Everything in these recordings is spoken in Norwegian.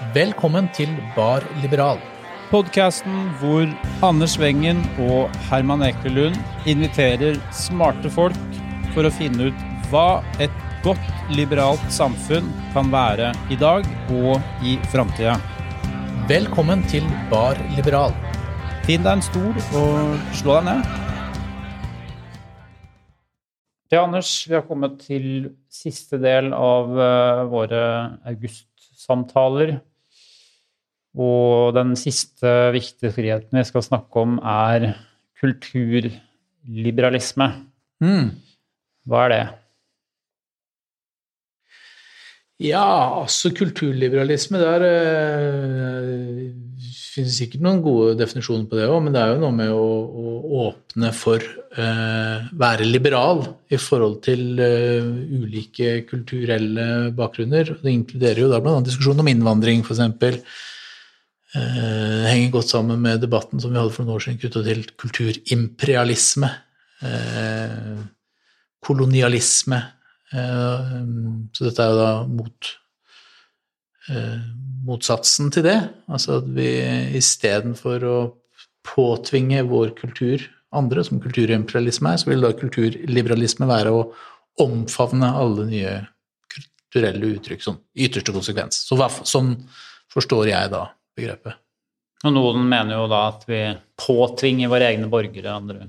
Velkommen til Bar Liberal. Podkasten hvor Anders Wengen og Herman Ekelund inviterer smarte folk for å finne ut hva et godt liberalt samfunn kan være i dag og i framtida. Velkommen til Bar Liberal. Finn deg en stol og slå deg ned. Ja, Anders, vi har kommet til siste del av uh, våre augustsamtaler. Og den siste viktige friheten vi skal snakke om, er kulturliberalisme. Mm. Hva er det? Ja, altså kulturliberalisme Der øh, finnes sikkert noen gode definisjoner på det òg, men det er jo noe med å, å åpne for øh, være liberal i forhold til øh, ulike kulturelle bakgrunner. Det inkluderer jo da bl.a. diskusjonen om innvandring, f.eks. Uh, henger godt sammen med debatten som vi hadde for noen år siden knyttet til kulturimperialisme, eh, kolonialisme. eh, så dette er jo da mot motsatsen til det. Altså at vi istedenfor å påtvinge vår kultur andre, som kulturimperialisme er, så vil da kulturliberalisme være å omfavne alle nye kulturelle uttrykk som ytterste konsekvens. Så hva, sånn forstår jeg da begrepet. Og noen mener jo da at vi påtvinger våre egne borgere andre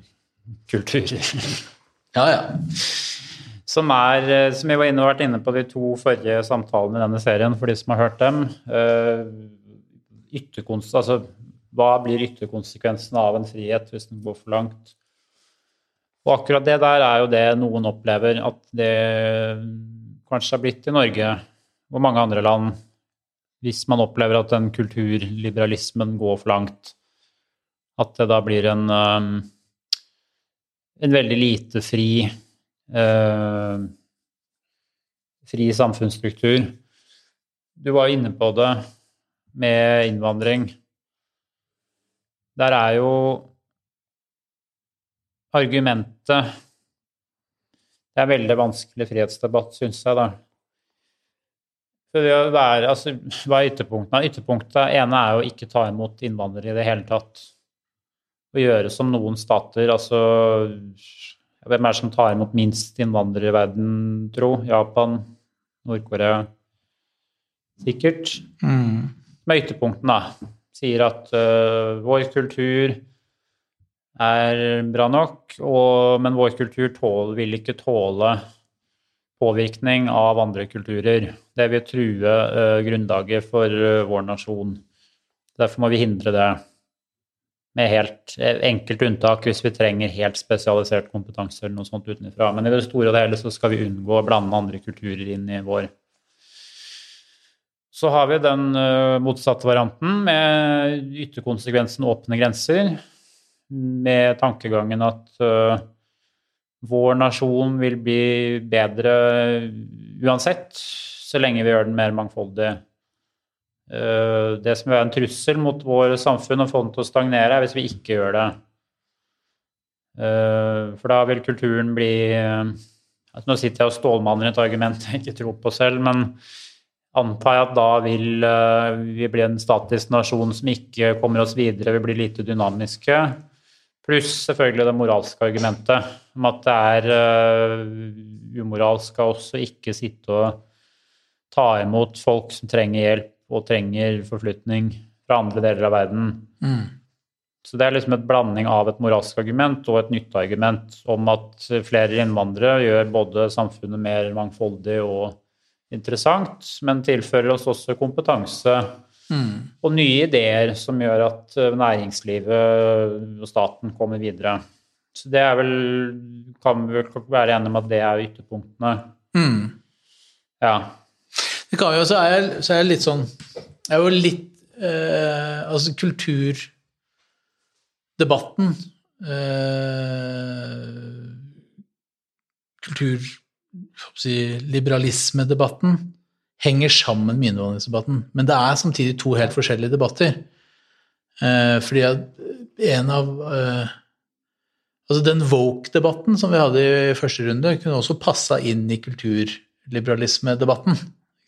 kulturer. ja, ja. Som er, som vi var inne, vært inne på de to forrige samtalene i denne serien, for de som har hørt dem. Ytterkonst, altså hva blir ytterkonsekvensen av en frihet hvis den går for langt? Og akkurat det der er jo det noen opplever at det kanskje har blitt i Norge og mange andre land hvis man opplever at den kulturliberalismen går for langt, at det da blir en, um, en veldig lite fri uh, fri samfunnsstruktur. Du var inne på det med innvandring. Der er jo argumentet Det er en veldig vanskelig frihetsdebatt, syns jeg, da. For hva er, altså, hva er ytterpunktene? Ytterpunktet ene er å ikke ta imot innvandrere i det hele tatt. Å gjøre som noen stater, altså Hvem er det som tar imot minst innvandrere i verden, tro? Japan? Nord-Korea? Sikkert. Mm. Med ytterpunktene, da. Sier at uh, vår kultur er bra nok, og, men vår kultur tål, vil ikke tåle påvirkning av andre kulturer. Det vil true uh, grunnlaget for uh, vår nasjon. Derfor må vi hindre det. Med helt enkelt unntak hvis vi trenger helt spesialisert kompetanse eller noe sånt utenfra. Men i det store og hele så skal vi unngå å blande andre kulturer inn i vår. Så har vi den motsatte varianten med ytterkonsekvensen åpne grenser. Med tankegangen at vår nasjon vil bli bedre uansett, så lenge vi gjør den mer mangfoldig. Det som være en trussel mot vår samfunn og få den til å stagnere, er hvis vi ikke gjør det. For da vil kulturen bli altså Nå sitter jeg og stålmanner et argument jeg ikke tror på selv, men antar jeg at da vil vi bli en statisk nasjon som ikke kommer oss videre, vi blir lite dynamiske. Pluss selvfølgelig det moralske argumentet om at det er umoralsk av oss å ikke sitte og ta imot folk som trenger hjelp og trenger forflytning fra andre deler av verden. Mm. Så det er liksom et blanding av et moralsk argument og et nytteargument om at flere innvandrere gjør både samfunnet mer mangfoldig og interessant, men tilfører oss også kompetanse Mm. og nye ideer som gjør at næringslivet og staten kommer videre. Så det er vel Kan vi vel være enige om at det er ytterpunktene. Mm. Ja. Jo, så er jeg, så er jeg litt sånn Jeg er jo litt eh, Altså kulturdebatten eh, Kulturliberalismedebatten henger sammen med innvandringsdebatten. Men det er samtidig to helt forskjellige debatter. Eh, fordi at en av eh, Altså den woke-debatten som vi hadde i første runde, kunne også passa inn i kulturliberalismedebatten.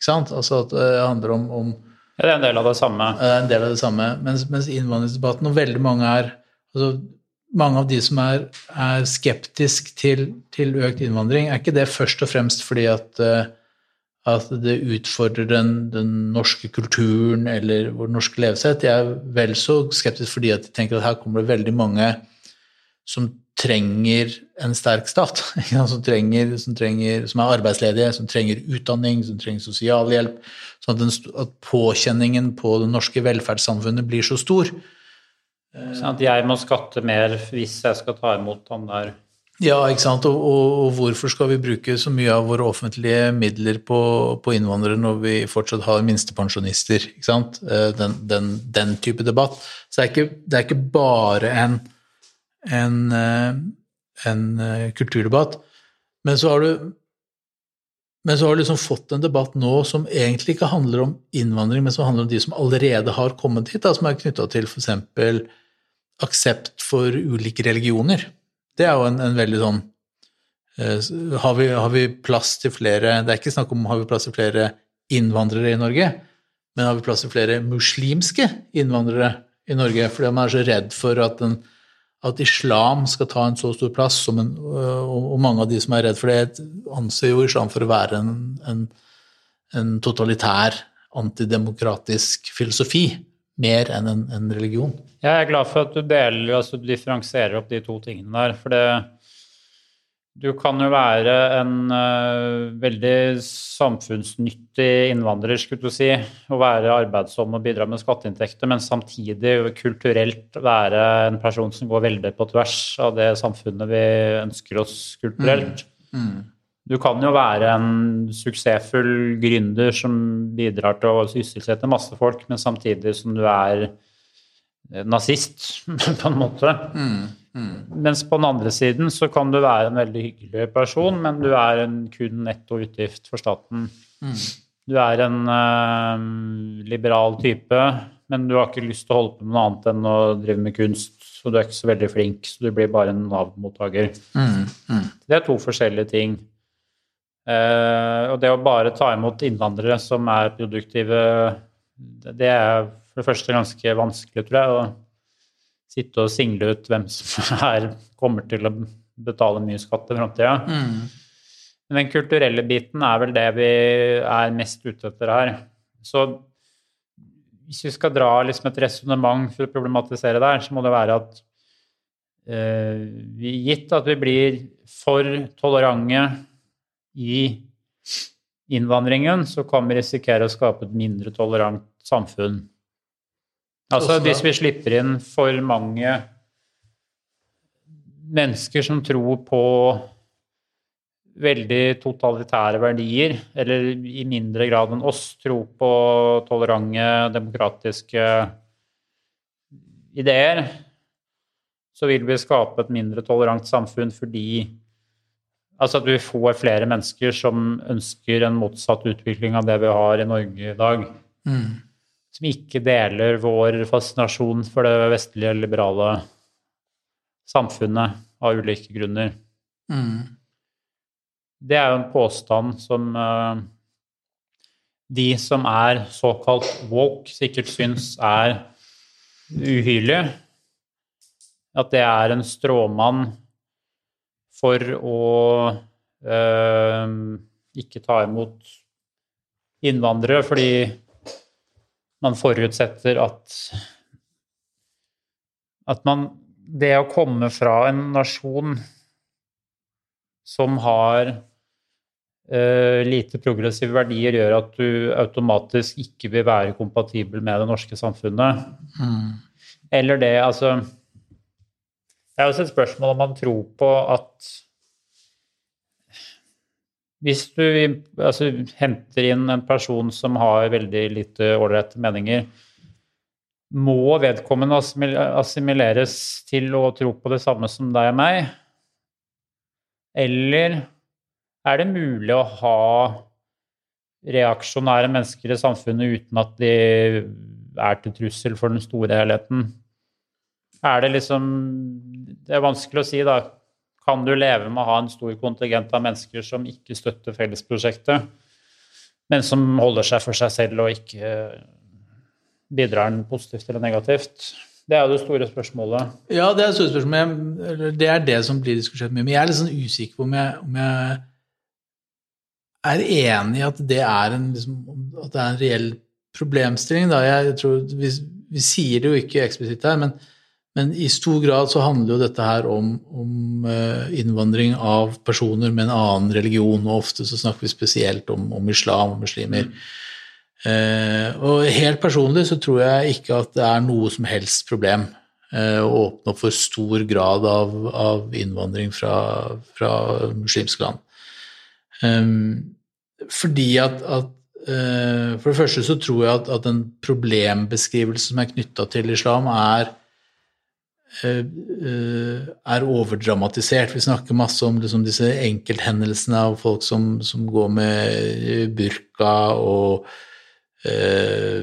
Ikke sant? Altså at det handler om, om Ja, det er en del av det samme. Det en del av det samme. Mens, mens innvandringsdebatten, og veldig mange er altså mange av de som er, er skeptisk til, til, økt innvandring, er ikke det først og fremst fordi at, eh, at det utfordrer den, den, norske kulturen eller vår norske levesett. De er vel så skeptisk fordi at de tenker at her kommer det veldig mange som trenger en sterk stat. Som, trenger, som, trenger, som, er arbeidsledige, som trenger utdanning, som trenger sosialhjelp. Sånn at, den, at påkjenningen på det norske velferdssamfunnet blir så stor. Sånn at jeg må skatte mer hvis jeg skal ta imot han der Ja, ikke sant. Og, og, og, hvorfor skal vi bruke så mye av våre offentlige midler på, på innvandrere når vi fortsatt har minstepensjonister? Ikke sant? Eh, den, den, den type debatt. Så det er ikke, det er ikke bare en en, eh, en eh, kulturdebatt. Men så har du men så har du liksom fått en debatt nå som egentlig ikke handler om innvandring, men som handler om de som allerede har kommet hit, da, som er knytta til f.eks. aksept for ulike religioner. Det er jo en, en veldig sånn uh, har, vi, har, vi, plass til flere Det er ikke snakk om har vi plass til flere innvandrere i Norge, men har vi plass til flere muslimske innvandrere i Norge? Fordi man er så redd for at en at islam skal ta en så stor plass, en, og mange av de som er redd for det, anser jo islam for å være en, en, en totalitær, antidemokratisk filosofi mer enn en, en, religion. Jeg er glad for at du deler, altså du differensierer opp de to tingene der. For det, du kan jo være en uh, veldig samfunnsnyttig innvandrer, skulle du si, og være arbeidsom og bidra med skatteinntekter, men samtidig kulturelt være en person som går veldig på tvers av det samfunnet vi ønsker oss kulturelt. Mm. Mm. Du kan jo være en suksessfull gründer som bidrar til å sysselsette masse folk, men samtidig som du er nazist, på en måte. Mm. Mm. Mens på den andre siden så kan du være en veldig hyggelig person, men du er en kun netto utgift for staten. Mm. Du er en uh, liberal type, men du har ikke lyst til å holde på med noe annet enn å drive med kunst. Og du er ikke så veldig flink, så du blir bare en Nav-mottaker. Mm. mm. Det er to forskjellige ting. Eh, og det å bare ta imot innvandrere som er produktive, det er for det første ganske vanskelig, tror jeg. å sitte og single ut hvem som er, kommer til å betale mye skatt i framtida. Mm. Men den kulturelle biten er vel det vi er mest ute etter her. Så hvis vi skal dra liksom et resonnement for å problematisere der, så må det være at eh, gitt at vi blir for tolerante i innvandringen, så kan vi risikere å skape et mindre tolerant samfunn. Altså hvis vi slipper inn for mange mennesker som tror på veldig totalitære verdier, eller i mindre grad enn oss tror på tolerante, demokratiske ideer, så vil vi skape et mindre tolerant samfunn fordi Altså at vi får flere mennesker som ønsker en motsatt utvikling av det vi har i Norge i dag. Mm som ikke deler vår fascinasjon for det vestlige, liberale samfunnet av ulike grunner. Mm. Det er jo en påstand som uh, de som er såkalt woke, sikkert syns er uhyrlig. At det er en stråmann for å uh, ikke ta imot innvandrere fordi man forutsetter at at man Det å komme fra en nasjon som har uh, lite progressive verdier, gjør at du automatisk ikke vil være kompatibel med det norske samfunnet. Mm. Eller det, altså Det er også et spørsmål om man tror på at hvis du altså, henter inn en person som har veldig lite ålreite meninger, må vedkommende assimileres til å tro på det samme som deg og meg? Eller er det mulig å ha reaksjonære mennesker i samfunnet uten at de er til trussel for den store helheten? Er det liksom Det er vanskelig å si, da kan du leve med å ha en stor kontingent av mennesker som ikke støtter fellesprosjektet, men som holder seg for seg selv og ikke Bidrar den positivt eller negativt? Det er jo det store spørsmålet. Ja, det er det store spørsmålet. Det er det som blir diskutert mye. Men jeg er litt sånn usikker på om jeg, om jeg er enig i at det er en, liksom, at det er en reell problemstilling. Da. Jeg tror, vi, vi sier det jo ikke eksplisitt her, men, men, i stor grad så handler jo dette her om, om uh, innvandring av personer med en annen religion, og ofte så snakker vi spesielt om, om islam og muslimer. Uh, og helt personlig så tror jeg ikke at det er noe som helst problem uh, å åpne opp for stor grad av, av innvandring fra, fra muslimske land. Um, fordi at, at uh, For det første så tror jeg at, at en problembeskrivelse som er knytta til islam, er er overdramatisert. Vi snakker masse om liksom, disse enkelthendelsene av folk som, som går med burka og eh,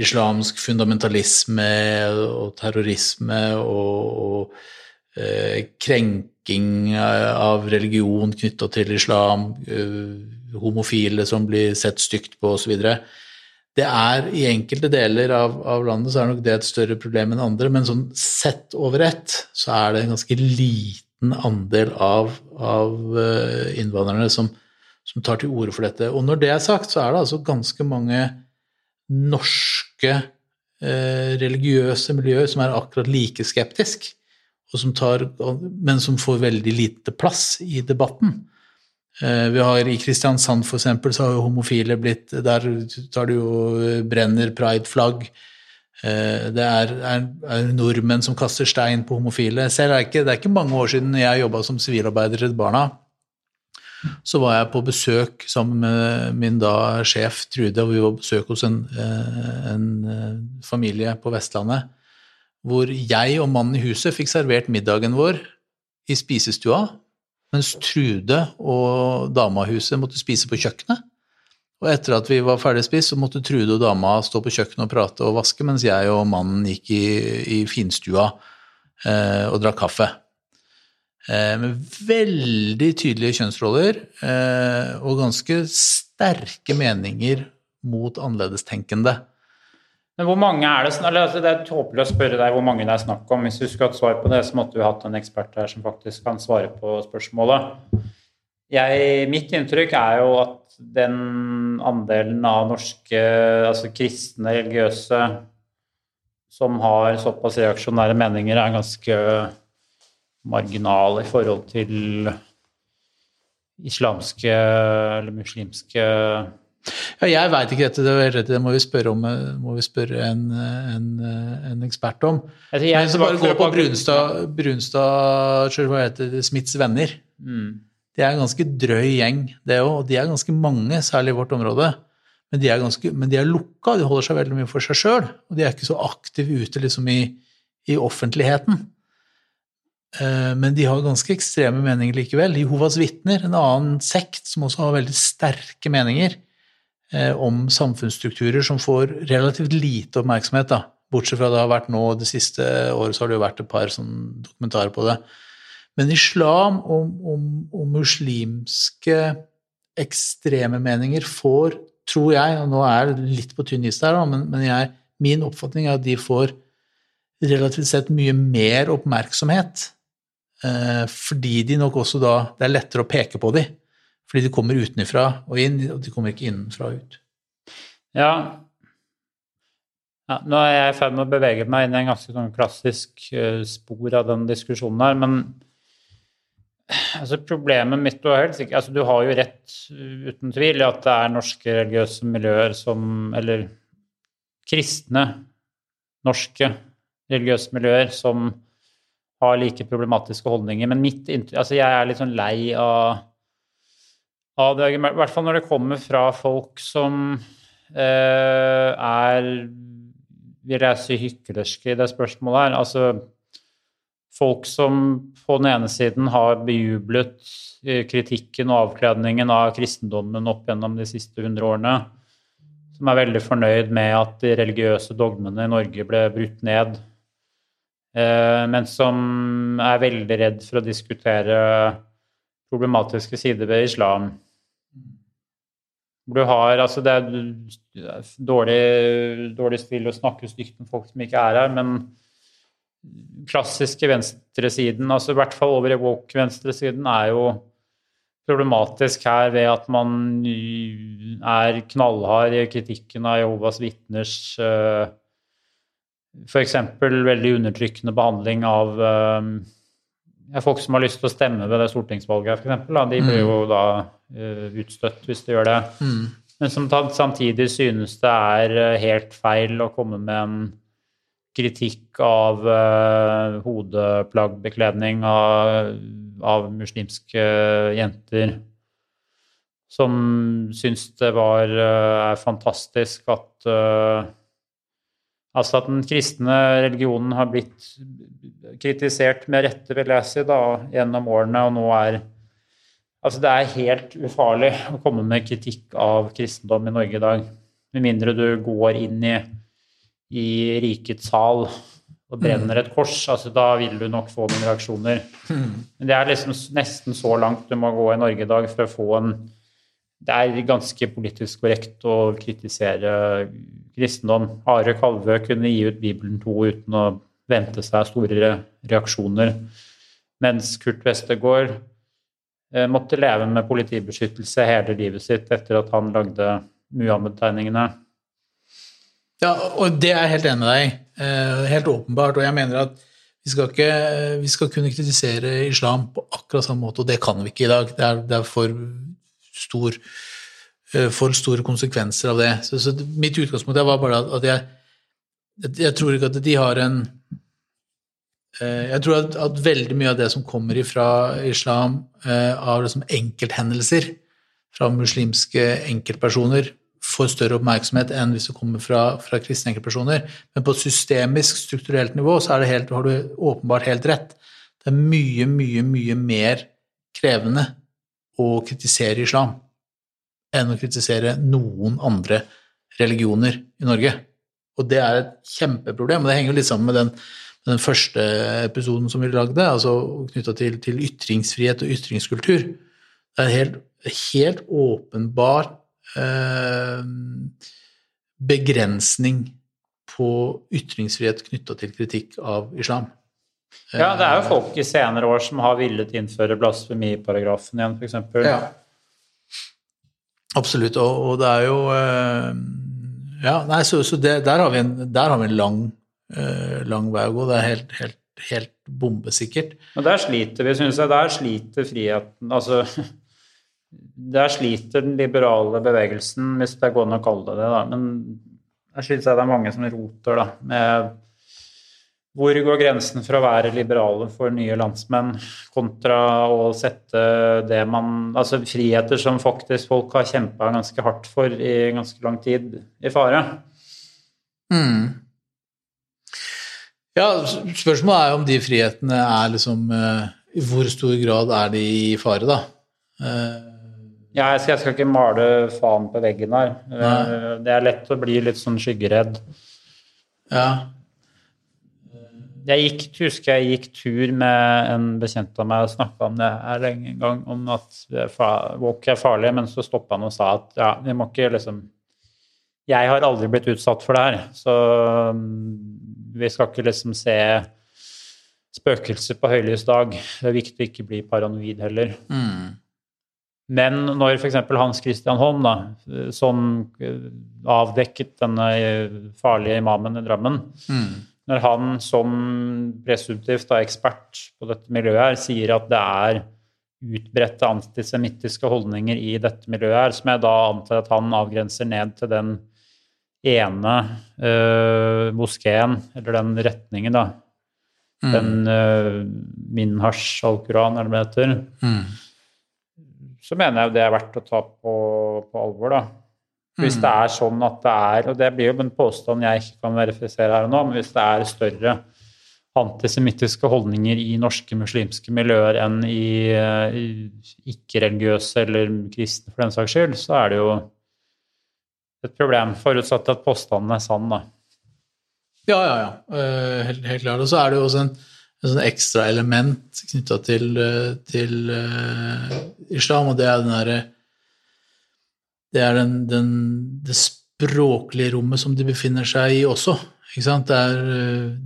islamsk fundamentalisme og terrorisme og, og krenking av religion knytta til islam. Homofile som blir sett stygt på osv. Det er I enkelte deler av, av, landet så er nok det et større problem enn andre, men sånn sett over ett så er det en ganske liten andel av, av eh, innvandrerne som, som tar til orde for dette. Og når det er sagt, så er det altså ganske mange norske eh, religiøse miljøer som er akkurat like skeptisk, som tar, men som får veldig lite plass i debatten. Eh, vi har I Kristiansand for eksempel, så har jo homofile blitt Der tar du jo eh, brenner pride-flagg. det er, er, er, nordmenn som kaster stein på homofile. Selv er ikke, det er ikke mange år siden jeg jobba som sivilarbeider i Redd Barna. Så var jeg på besøk sammen med min da sjef Trude, og vi var på besøk hos en, en familie på Vestlandet. Hvor jeg og mannen i huset fikk servert middagen vår i spisestua mens Trude og damahuset måtte spise på kjøkkenet. Og etter at vi var ferdig spist, så måtte Trude og dama stå på kjøkkenet og prate og vaske, mens jeg og mannen gikk i, i finstua eh, og drakk kaffe. Eh, med veldig tydelige kjønnsroller eh, og ganske sterke meninger mot annerledestenkende. Men hvor mange er det altså, Det er tåpelig å spørre deg hvor mange det er snakk om. Hvis du skulle hatt svar på det, så måtte du hatt en ekspert her som faktisk kan svare på spørsmålet. Jeg, mitt inntrykk er jo at den andelen av norske altså kristne religiøse som har såpass reaksjonære meninger, er ganske marginal i forhold til islamske eller muslimske ja, jeg veit ikke dette, det, det må vi spørre, om, må vi spørre en, en, en, ekspert om. Altså, Men så bare gå på Brunstad, Brunstad hva heter det, Smiths venner. Mm. De er en ganske drøy gjeng, det òg. Og de er ganske mange, særlig i vårt område. Men de er, ganske, men de er lukka, de holder seg veldig mye for seg sjøl. Og de er ikke så aktive ute liksom i, i offentligheten. Eh, men de har ganske ekstreme meninger likevel. Jehovas vitner, en annen sekt som også har veldig sterke meninger, Eh, om samfunnsstrukturer som får relativt lite oppmerksomhet. da. Bortsett fra det har vært nå det siste året, så har det jo vært et par sånn dokumentarer på det. Men islam og, og, og, muslimske ekstreme meninger får, tror jeg, og nå er det litt på tynn is der, da, men, men jeg, min oppfatning er at de får relativt sett mye mer oppmerksomhet. Eh, fordi de nok også da Det er lettere å peke på dem fordi de kommer utenfra og inn, og de kommer ikke innenfra og ut. Ja. ja nå er jeg i ferd med å bevege meg inn i en ganske sånn klassisk uh, spor av den diskusjonen her, men altså, problemet mitt og helt sikkert, altså, du har jo rett, uten tvil, i at det er norske religiøse miljøer som Eller kristne norske religiøse miljøer som har like problematiske holdninger. Men mitt Altså, jeg er litt sånn lei av av det, I hvert fall når det kommer fra folk som eh, er vil jeg si hyklerske i det spørsmålet her. Altså folk som på den ene siden har bejublet eh, kritikken og avkledningen av kristendommen opp gjennom de siste hundre årene, som er veldig fornøyd med at de religiøse dogmene i Norge ble brutt ned, eh, men som er veldig redd for å diskutere problematiske sider ved islam. Du har Altså, det er dårlig, dårlig spill å snakke stygt om folk som ikke er her, men klassiske venstresiden, altså i hvert fall over i woke-venstresiden, er jo problematisk her ved at man er knallhard i kritikken av Jehovas vitners uh, F.eks. veldig undertrykkende behandling av folk som har lyst til å stemme ved det stortingsvalget, f.eks. De blir jo mm. da uh, utstøtt hvis de gjør det. Mm. Men som samtidig synes det er helt feil å komme med en kritikk av uh, hodeplaggbekledning av, av, muslimske jenter. Som syns det var uh, er fantastisk at uh, Altså at den kristne religionen har blitt kritisert med rette, vil jeg si, da, gjennom årene, og nå er Altså, det er helt ufarlig å komme med kritikk av kristendom i Norge i dag. Med mindre du går inn i i rikets sal og brenner et kors, altså da vil du nok få noen reaksjoner. Men det er liksom nesten så langt du må gå i Norge i dag for å få en Det er ganske politisk korrekt å kritisere kristendom. Are Kalvø kunne gi ut Bibelen 2 uten å vente seg store reaksjoner, mens Kurt Westergård eh, måtte leve med politibeskyttelse hele livet sitt etter at han lagde Muhammed-tegningene. Ja, og det er jeg helt enig med deg. Eh, helt åpenbart. Og jeg mener at vi skal, ikke, vi skal kunne kritisere islam på akkurat samme måte, og det kan vi ikke i dag. Det er, det er for, stor, for store konsekvenser av det. Så, så mitt utgangspunkt var bare at jeg, jeg tror ikke at de har en eh, jeg tror at, at, veldig mye av det som kommer fra islam, av liksom enkelthendelser fra muslimske enkeltpersoner, får større oppmerksomhet enn hvis det kommer fra, fra kristne enkeltpersoner. Men på et systemisk, strukturelt nivå så helt, har du åpenbart helt rett. Det er mye, mye, mye mer krevende å kritisere islam enn å kritisere noen andre religioner i Norge. Og det er et kjempeproblem, og det henger jo litt sammen med den, med den første episoden som vi lagde, altså knytta til, til, ytringsfrihet og ytringskultur. Det er helt, helt åpenbar Eh, begrensning på ytringsfrihet knytta til kritikk av islam. Ja, det er jo folk i senere år som har villet innføre blasfemiparagrafen igjen, f.eks. Ja. Absolutt, og, og, det er jo eh, Ja, nei, så, så det, der, har en, der, har vi en, lang, eh, lang vei å gå. Det er helt, helt, helt bombesikkert. Men der sliter vi, syns jeg. Der sliter friheten Altså der sliter den liberale bevegelsen, hvis det går an å kalle det det. Da. Men jeg synes det er mange som roter da, med hvor går grensen for å være liberale for nye landsmenn, kontra å sette det man Altså friheter som faktisk folk har kjempa ganske hardt for i ganske lang tid, i fare? Mm. Ja, spørsmålet er jo om de frihetene er liksom eh, I hvor stor grad er de i fare, da? Eh, ja, jeg skal, jeg skal, ikke male faen på veggen her. Nei. Eh, det er lett å bli litt sånn skyggeredd. Ja. Jeg gikk, husker jeg gikk tur med en bekjent av meg og snakka om det her en gang, om at walk er farlig, men så stoppa han og sa at ja, vi må ikke liksom Jeg har aldri blitt utsatt for det her, så mm, vi skal ikke liksom se spøkelser på høylys dag. Det er viktig å ikke bli paranoid heller. Mm. Men når f.eks. Hans Christian Holm, da, som avdekket denne farlige imamen i Drammen mm. Når han som presumptivt ekspert på dette miljøet her sier at det er utbredte antisemittiske holdninger i dette miljøet her, som jeg da antar at han avgrenser ned til den ene uh, moskeen, eller den retningen, da. Mm. Den uh, Minhash al-Quran, eller hva det heter. Mm så mener jeg det er verdt å ta på, på alvor. da. Hvis mm. det er sånn at det er, og det blir jo en påstand jeg ikke kan verifisere her og nå, men hvis det er større antisemittiske holdninger i norske muslimske miljøer enn i, i ikke-religiøse eller kristne for den saks skyld, så er det jo et problem, forutsatt at påstanden er sann, da. Ja, ja, ja. Eh, helt, helt klart. Og så er det jo også en et sånn ekstra element knytta til, til uh, islam, og det er den derre det er den, den, det språklige rommet som de befinner seg i også. Det er,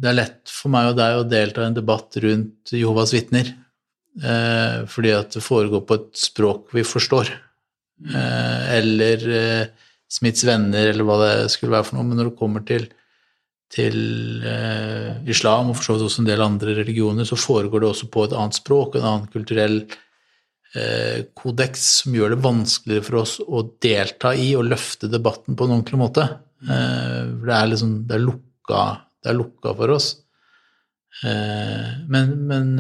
det er lett for meg og deg å delta i en debatt rundt Jehovas vitner, eh, fordi at det foregår på et språk vi forstår. Eh, eller eh, Smiths venner, eller hva det skulle være for noe. Men når det kommer til, til eh, islam, og for så vidt også en del andre religioner, så foregår det også på et annet språk, en annen kulturell eh, kodeks, som gjør det vanskeligere for oss å delta i og løfte debatten på en ordentlig måte. Eh, det er liksom det er lukka, det er lukka for oss. Eh, men, men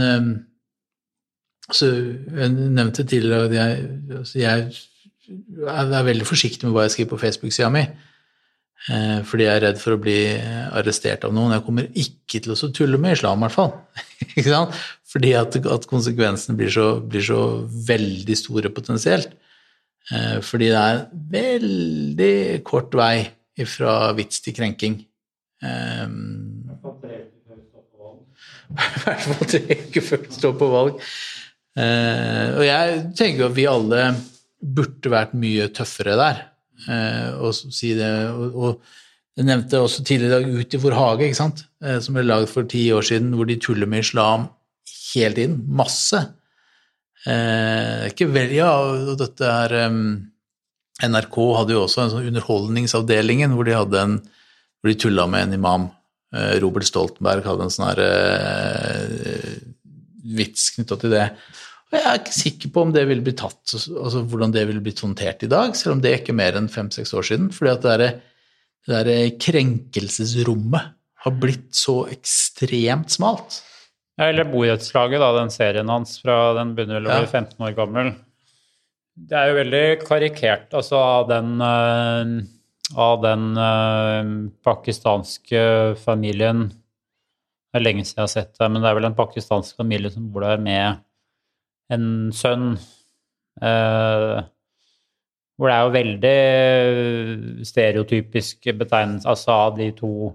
altså, Jeg nevnte tidligere at jeg, altså jeg, er veldig forsiktig med hva jeg skriver på Facebook-sida mi. Eh, fordi jeg er redd for å bli arrestert av noen. Jeg kommer ikke til å tulle med islam, i hvert fall. fordi at, at konsekvensene blir så, blir så, veldig store potensielt. Eh, fordi det er veldig kort vei fra vits til krenking. I hvert fall tre uker før det står på valg. Og jeg tenker at vi alle burde vært mye tøffere der. Uh, og si det, og, jeg nevnte også tidligere i dag Ut i vår hage, ikke sant? Uh, som ble lagd for ti år siden, hvor de tuller med islam hele tiden. Masse. Eh, ikke vel, ja, og dette er um, NRK hadde jo også en sånn Underholdningsavdelingen hvor de hadde en hvor de tulla med en imam. Eh, Robert Stoltenberg hadde en sånn her uh, vits knytta til det. Jeg er ikke sikker på om det ville blitt tatt, altså hvordan det ville blitt håndtert i dag, selv om det er ikke mer enn fem-seks år siden. fordi at det der, der krenkelsesrommet har blitt så ekstremt smalt. Ja, eller borettslaget, da, den serien hans fra den begynner vel å bli ja. 15 år gammel. Det er jo veldig karikert, altså av den uh, av den uh, pakistanske familien Det er lenge siden jeg har sett det, men det er vel en pakistansk familie som bor der med en sønn. Uh, hvor det er jo veldig stereotypisk betegnelse altså av de to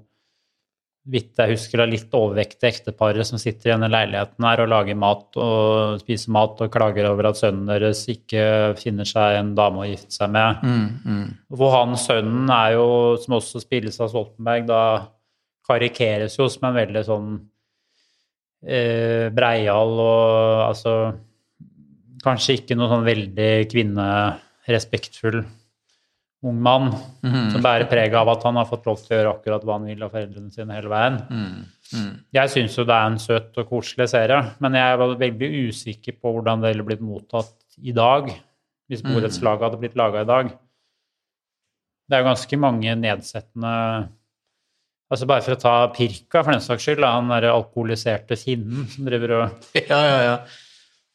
vidt jeg husker, det litt overvektige ekteparet som sitter i denne leiligheten her og lager mat og spiser mat og klager over at sønnen deres ikke finner seg en dame å gifte seg med. Mm, mm. Hvor han sønnen er jo, som også spilles av Stoltenberg, da karikeres jo som en veldig sånn eh, breial og altså Kanskje ikke noe sånn veldig kvinnerespektfull ung mann mm. som bærer preg av at han har fått lov til å gjøre akkurat hva han vil av foreldrene sine hele veien. Mm. Mm. Jeg syns jo det er en søt og koselig serie, men jeg var veldig usikker på hvordan det ville blitt mottatt i dag, hvis borettslaget hadde blitt laga i dag. Det er jo ganske mange nedsettende Altså Bare for å ta Pirka, for den saks skyld, han derre alkoholiserte finnen som driver og Ja, ja, ja.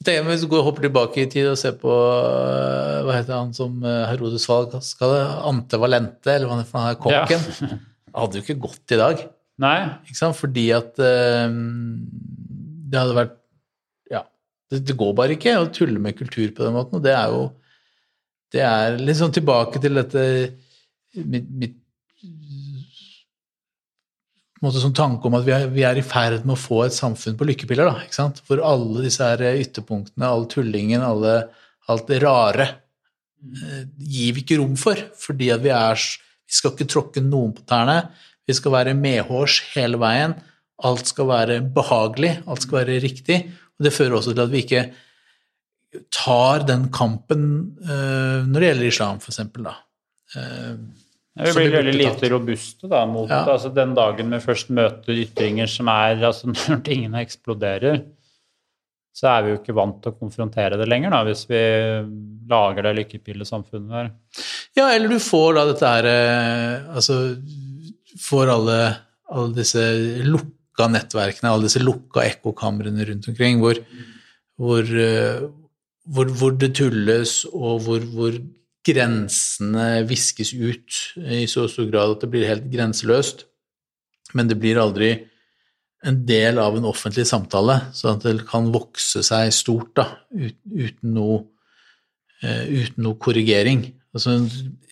Tenk Hvis du går, hopper tilbake i tid og ser på eh, hva heter han som eh, Herodes valg skal det, Ante Valente, eller hva det er, kokken. Ja. hadde jo ikke gått i dag. Nei. Ikke sant? Fordi at um, det hadde vært Ja, det, det, går bare ikke å tulle med kultur på den måten, og det er jo Det er litt sånn tilbake til dette mitt, mitt måte sånn tanke om at vi er, vi er, i ferd med å få et samfunn på lykkepiller. da, ikke sant? Hvor alle disse her ytterpunktene, all tullingen, alle, alt det rare eh, gir vi ikke rom for. Fordi at vi er Vi skal ikke tråkke noen på tærne. Vi skal være medhårs hele veien. Alt skal være behagelig, alt skal være riktig. Og det fører også til at vi ikke tar den kampen uh, når det gjelder islam, for eksempel, da. Vi blir veldig lite robuste da, mot ja. altså, den dagen vi først møter ytringer som er altså Når tingene eksploderer, så er vi jo ikke vant til å konfrontere det lenger, da, hvis vi lager det lykkepillesamfunnet der. Ja, eller du får da dette her eh, Altså får alle, alle disse lukka nettverkene, alle disse lukka ekkokamrene rundt omkring, hvor, hvor, eh, hvor, hvor det tulles, og hvor, hvor grensene viskes ut i så stor grad at det blir helt grenseløst. Men det blir aldri en del av en offentlig samtale, sånn at det kan vokse seg stort da, uten, noe, uh, uten noe korrigering. Altså,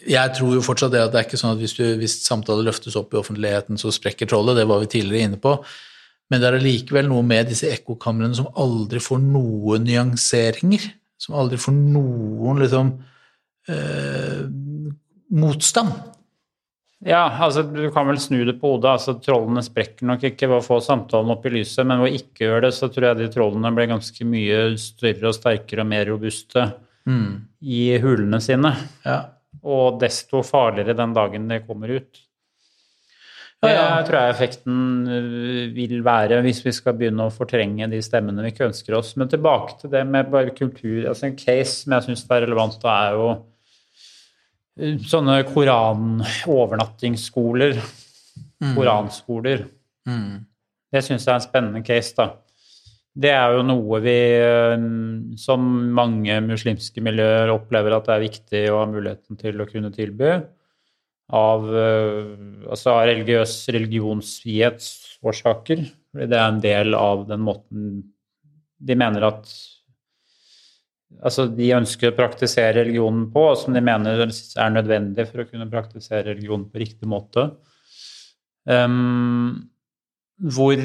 jeg tror jo fortsatt det at det er ikke sånn at hvis, du, hvis samtaler løftes opp i offentligheten, så sprekker trollet. Det var vi tidligere inne på. Men det er allikevel noe med disse ekkokamrene som aldri får noen nyanseringer. Som aldri får noen liksom Eh, motstand. Ja, altså du kan vel snu det på hodet. altså Trollene sprekker nok ikke ved å få samtalen opp i lyset, men ved å ikke gjøre det, så tror jeg de trollene blir ganske mye større og sterkere og mer robuste Mm. i hulene sine. Ja. Og desto farligere den dagen det kommer ut. Ja, Det ja. tror jeg effekten øh, vil være hvis vi skal begynne å fortrenge de stemmene vi ikke ønsker oss. Men tilbake til det med bare kultur. altså En case som jeg syns er relevant, da er jo sånne koran-overnattingsskoler. Koranskoler. Mm. Det syns jeg er en spennende case, da. Det er jo noe vi, øh, som mange muslimske miljøer, opplever at det er viktig å ha muligheten til å kunne tilby. Av, øh, altså av religiøs religionsfrihetsårsaker. Fordi det er en del av den måten de mener at Altså de ønsker å praktisere religionen på, og som de mener er nødvendig for å kunne praktisere religionen på riktig måte. Um, hvor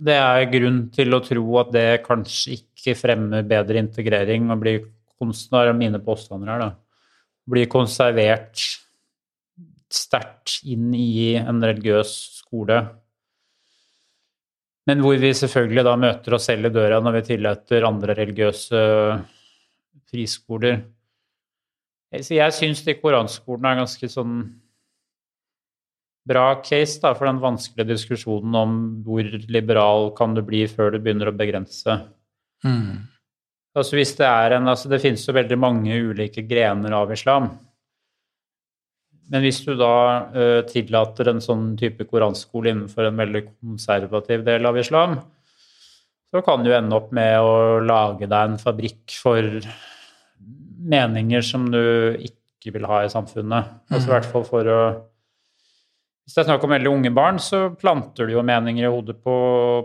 det er grunn til å tro at det kanskje ikke fremmer bedre integrering og blir konstnere mine påstander her, da. Blir konservert sterkt inn i en religiøs skole. Men hvor vi selvfølgelig da møter oss selv i døra når vi tillater andre religiøse friskoler. Så jeg syns de koranskolene er ganske sånn bra case da, for den vanskelige diskusjonen om hvor liberal kan du bli før du begynner å begrense. Mm. Altså hvis Det er en, altså det finnes jo veldig mange ulike grener av islam. Men hvis du da uh, tillater en sånn type koranskole innenfor en veldig konservativ del av islam, så kan du ende opp med å lage deg en fabrikk for meninger som du ikke vil ha i samfunnet. Altså i hvert fall for å Hvis det er snakk om veldig unge barn, så planter du jo meninger i hodet på,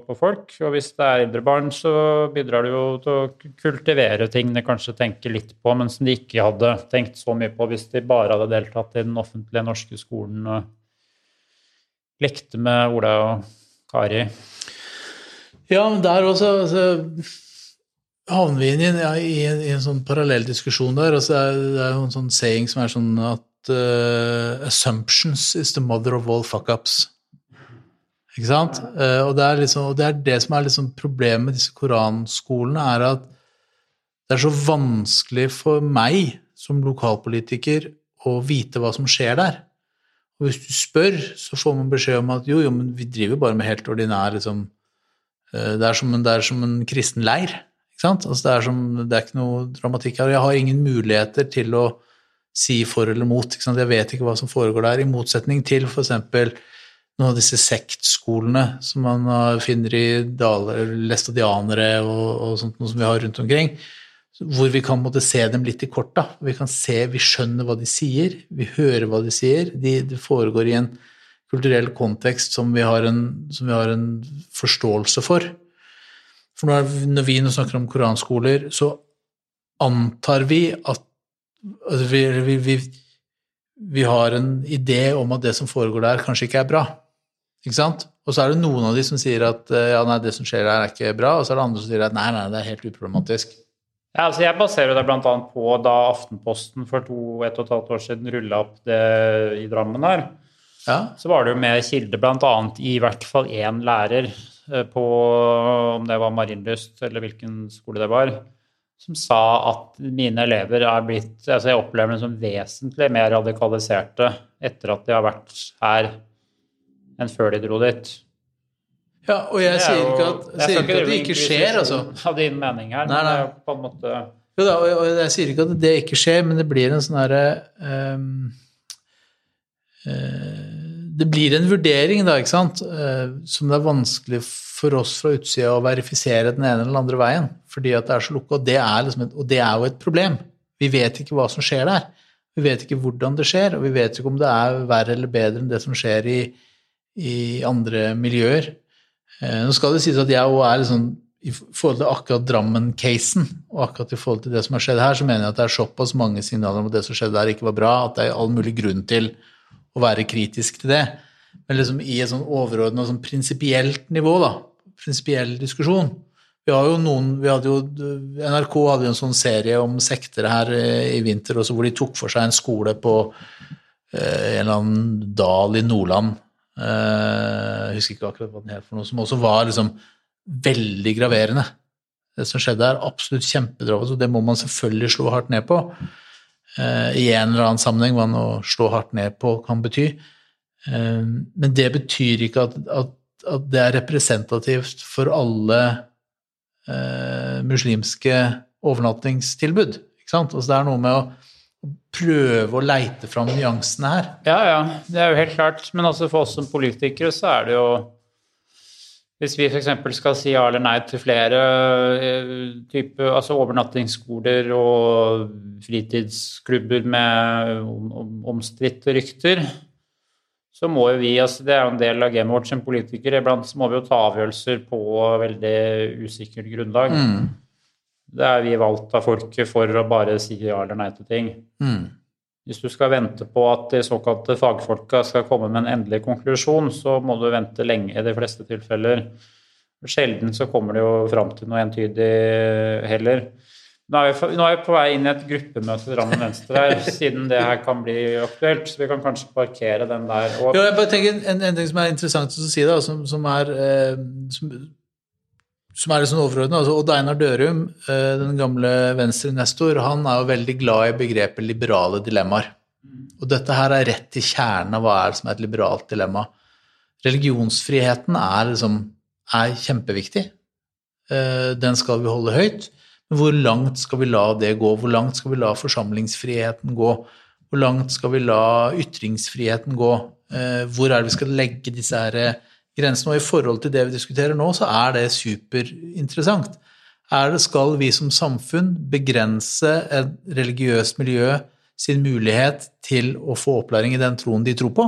på folk. Og hvis det er eldre barn, så bidrar du jo til å kultivere ting de kanskje tenker litt på, men som de ikke hadde tenkt så mye på hvis de bare hadde deltatt i den offentlige norske skolen og lekte med Ola og Kari. Ja, men der også altså, havner vi inn i, en- i, en, i en sånn parallell diskusjon der. Altså, det, er, jo en sånn saying som er sånn at eh, assumptions is the mother of all fuck-ups. Ikke sant? Uh, og, det liksom, og det er det som er liksom problemet med disse koranskolene, er at det er så vanskelig for meg som lokalpolitiker å vite hva som skjer der. Og hvis du spør, så får man beskjed om at jo, jo, men vi driver bare med helt ordinær liksom, uh, Det er en, det er som en kristen leir. Ikke sant? Altså det, er som, det er ikke noe dramatikk her. Jeg har ingen muligheter til å si for eller mot. Jeg vet ikke hva som foregår der, i motsetning til f.eks. noen av disse sektskolene som man finner i daler, læstadianere og, og sånt noe som vi har rundt omkring. Hvor vi kan måtte se dem litt i korta. Vi kan se, vi skjønner hva de sier, vi hører hva de sier. De, det foregår i en kulturell kontekst som vi har en, vi har en forståelse for. For når vi nå snakker om koranskoler, så antar vi at altså vi, vi, vi, vi har en idé om at det som foregår der, kanskje ikke er bra. Ikke sant? Og så er det noen av de som sier at eh, ja, nei, det som skjer der, er ikke bra, og så er det andre som sier at nei, nei, det er helt uproblematisk. Ja, altså jeg baserer det bl.a. på da Aftenposten for to, et og et halvt år siden rulla opp det i Drammen her. Ja, Så var det jo med kilde bl.a. i hvert fall én lærer eh, på om det var Marienlyst eller hvilken skole det var, som sa at mine elever er blitt altså Jeg opplever dem som vesentlig mer radikaliserte etter at de har vært her enn før de dro dit. ja og jeg er sier jo- ikke at, jeg sier ikke at det ikke skjer, altså. Av din mening her, Nei, nei. jo på en måte Jo da, og jeg, og jeg sier ikke at det ikke skjer, men det blir en sånn herre um, uh, Det blir en vurdering, da, ikke sant, uh, som det er vanskelig for oss fra utsida å verifisere den ene eller den andre veien, fordi at det er så lukka, og liksom og det er jo et problem. Vi vet ikke hva som skjer der. Vi vet ikke hvordan det skjer, og vi vet ikke om det er verre eller bedre enn det som skjer i, i andre miljøer. Eh, Nå skal det sies at jeg òg er liksom i forhold til akkurat Drammen-casen, og akkurat i forhold til det som har skjedd her, så mener jeg at det er såpass mange signaler om at det som skjedde der, ikke var bra, at det er all mulig grunn til å være kritisk til det. Men liksom i et sånn overordna sånn prinsipielt nivå, da, prinsipiell diskusjon, Vi noen vi hadde jo, NRK hadde jo en sånn serie om sekter her i vinter også, hvor de tok for seg en skole på eh, en eller annen dal i Nordland. Eh, jeg husker ikke akkurat hva den het, for noe som også var liksom veldig graverende. Det som skjedde er absolutt kjempedramatisk, og det må man selvfølgelig slå hardt ned på. Eh, I en eller annen sammenheng hva å slå hardt ned på kan bety. Eh, men det betyr ikke at, at, at det er representativt for alle eh, muslimske overnattingstilbud. Ikke sant? Altså det er noe med å prøve å leite fram nyansene her. Ja, ja, det er jo helt klart. Men altså for oss som politikere så er det jo Hvis vi f.eks. skal si ja eller nei til flere eh, type, altså overnattingsskoler og fritidsklubber med omstridte rykter, så må jo vi, altså det er jo en del av gamet vårt som politikere, iblant så må vi jo ta avgjørelser på veldig usikkert grunnlag. Mm. Det er vi valgt av folket for å bare si ja eller nei til ting. Mm. Hvis du skal vente på at de såkalte fagfolka skal komme med en endelig konklusjon, så må du vente lenge i de fleste tilfeller. Sjelden så kommer det jo fram til noe entydig heller. Nå er, vi, nå er, vi, på vei inn i et gruppemøte til Drammen Venstre her, siden det her kan bli aktuelt. Så vi kan kanskje parkere den der. Og... Ja, jeg bare tenker en, en, ting som er interessant å si, da, som, som er eh, som, som er litt sånn overordnet. Altså, Odd Einar Dørum, eh, den gamle Venstre-nestor, han er jo veldig glad i begrepet liberale dilemmaer. Og dette her er rett til kjernen av hva er det som er et liberalt dilemma. Religionsfriheten er, liksom, er kjempeviktig. Eh, den skal vi holde høyt. Men hvor langt skal vi la det gå? Hvor langt skal vi la forsamlingsfriheten gå? Hvor langt skal vi la ytringsfriheten gå? Eh, hvor er det vi skal legge disse her grensene? Og i forhold til det vi diskuterer nå, så er det superinteressant. Er det skal vi som samfunn begrense et religiøst miljø sin mulighet til å få opplæring i den troen de tror på?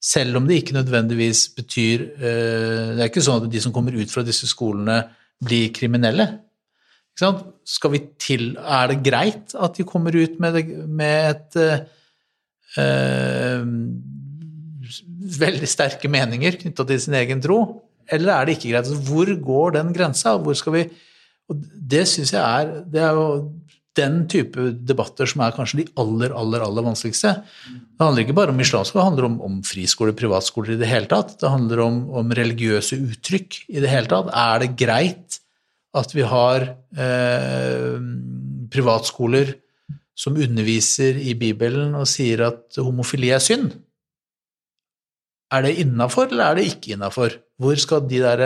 Selv om det ikke nødvendigvis betyr eh, Det er ikke sånn at de som kommer ut fra disse skolene, blir kriminelle. Skal vi til, er det greit at de kommer ut med, det, med et eh, veldig sterke meninger knytta til sin egen tro, eller er det ikke greit? Altså, hvor går den grensa? Hvor skal vi Og det syns jeg er Det er jo den type debatter som er kanskje de aller, aller, aller vanskeligste. Det handler ikke bare om islamsk, det handler om, om friskoler, privatskoler i det hele tatt. Det handler om, om, religiøse uttrykk i det hele tatt. Er det greit at vi har eh, privatskoler som underviser i Bibelen og sier at homofili er synd? Er det innafor, eller er det ikke innafor? Hvor skal de der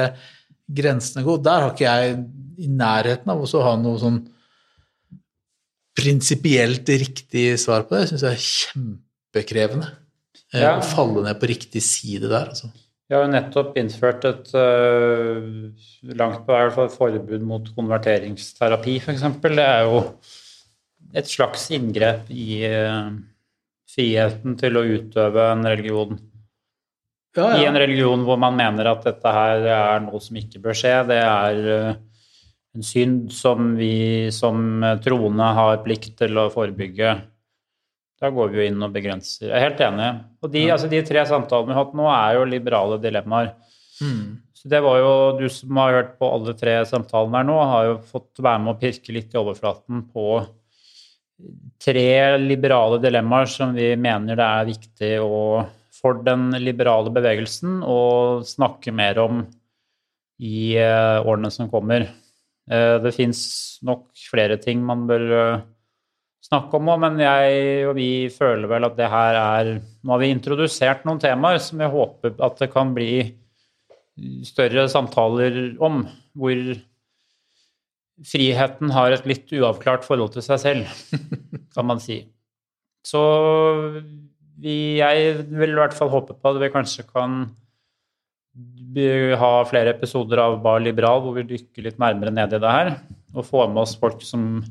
grensene gå? Der har ikke jeg i nærheten av å ha noe sånn prinsipielt riktig svar på det. Jeg syns det er kjempekrevende eh, ja. å falle ned på riktig side der. altså. Vi har jo nettopp innført et uh, langt på vei forbud mot konverteringsterapi, f.eks. Det er jo et slags inngrep i uh, friheten til å utøve en religion ja, ja. i en religion hvor man mener at dette her er noe som ikke bør skje. Det er eh, en synd som vi som troende har plikt til å forebygge. Da går vi jo inn og begrenser. Jeg er helt enig. Og de, ja. altså, de tre samtalene vi har hatt nå, er jo liberale dilemmaer. Mm. Så det var jo Du som har hørt på alle tre samtalene her nå, har jo fått være med å pirke litt i overflaten på tre liberale dilemmaer som vi mener det er viktig å for den liberale bevegelsen å snakke mer om i eh, årene som kommer. Eh, det fins nok flere ting man bør snakke om òg, men jeg og vi føler vel at det her er Nå har vi introdusert noen temaer som jeg håper at det kan bli større samtaler om, hvor friheten har et litt uavklart forhold til seg selv, kan man si. Så vi, jeg vil i hvert fall håpe på at vi kanskje kan ha flere episoder av Bar Liberal hvor vi dykker litt nærmere ned i det her, og får med oss folk som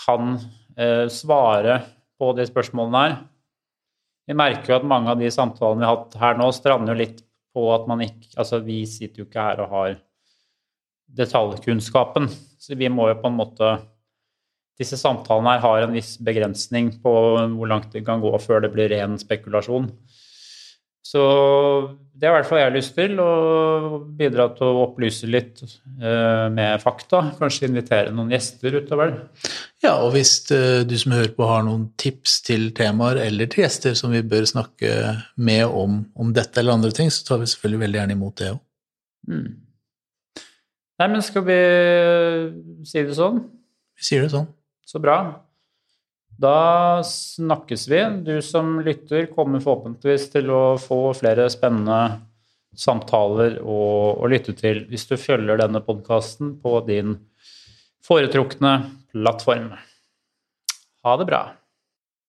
kan svare på de spørsmålene her. Vi merker jo at mange av de samtalene vi har hatt her nå, strander jo litt på at man ikke Altså, vi sitter jo ikke her og har detaljkunnskapen, så vi må jo på en måte disse samtalene her har en viss begrensning på hvor langt det kan gå før det blir ren spekulasjon. Så det er i hvert fall jeg har lyst til, å bidra til å opplyse litt eh, med fakta. Kanskje invitere noen gjester utover. Ja, og hvis eh, du som hører på har noen tips til temaer eller til gjester som vi bør snakke med om, om dette eller andre ting, så tar vi selvfølgelig veldig gjerne imot det òg. Mm. Nei, men skal vi si det sånn? Vi sier det sånn. Så bra. Da snakkes vi. Du som lytter, kommer forhåpentligvis til å få flere spennende samtaler å, å lytte til hvis du følger denne podkasten på din foretrukne plattform. Ha det bra.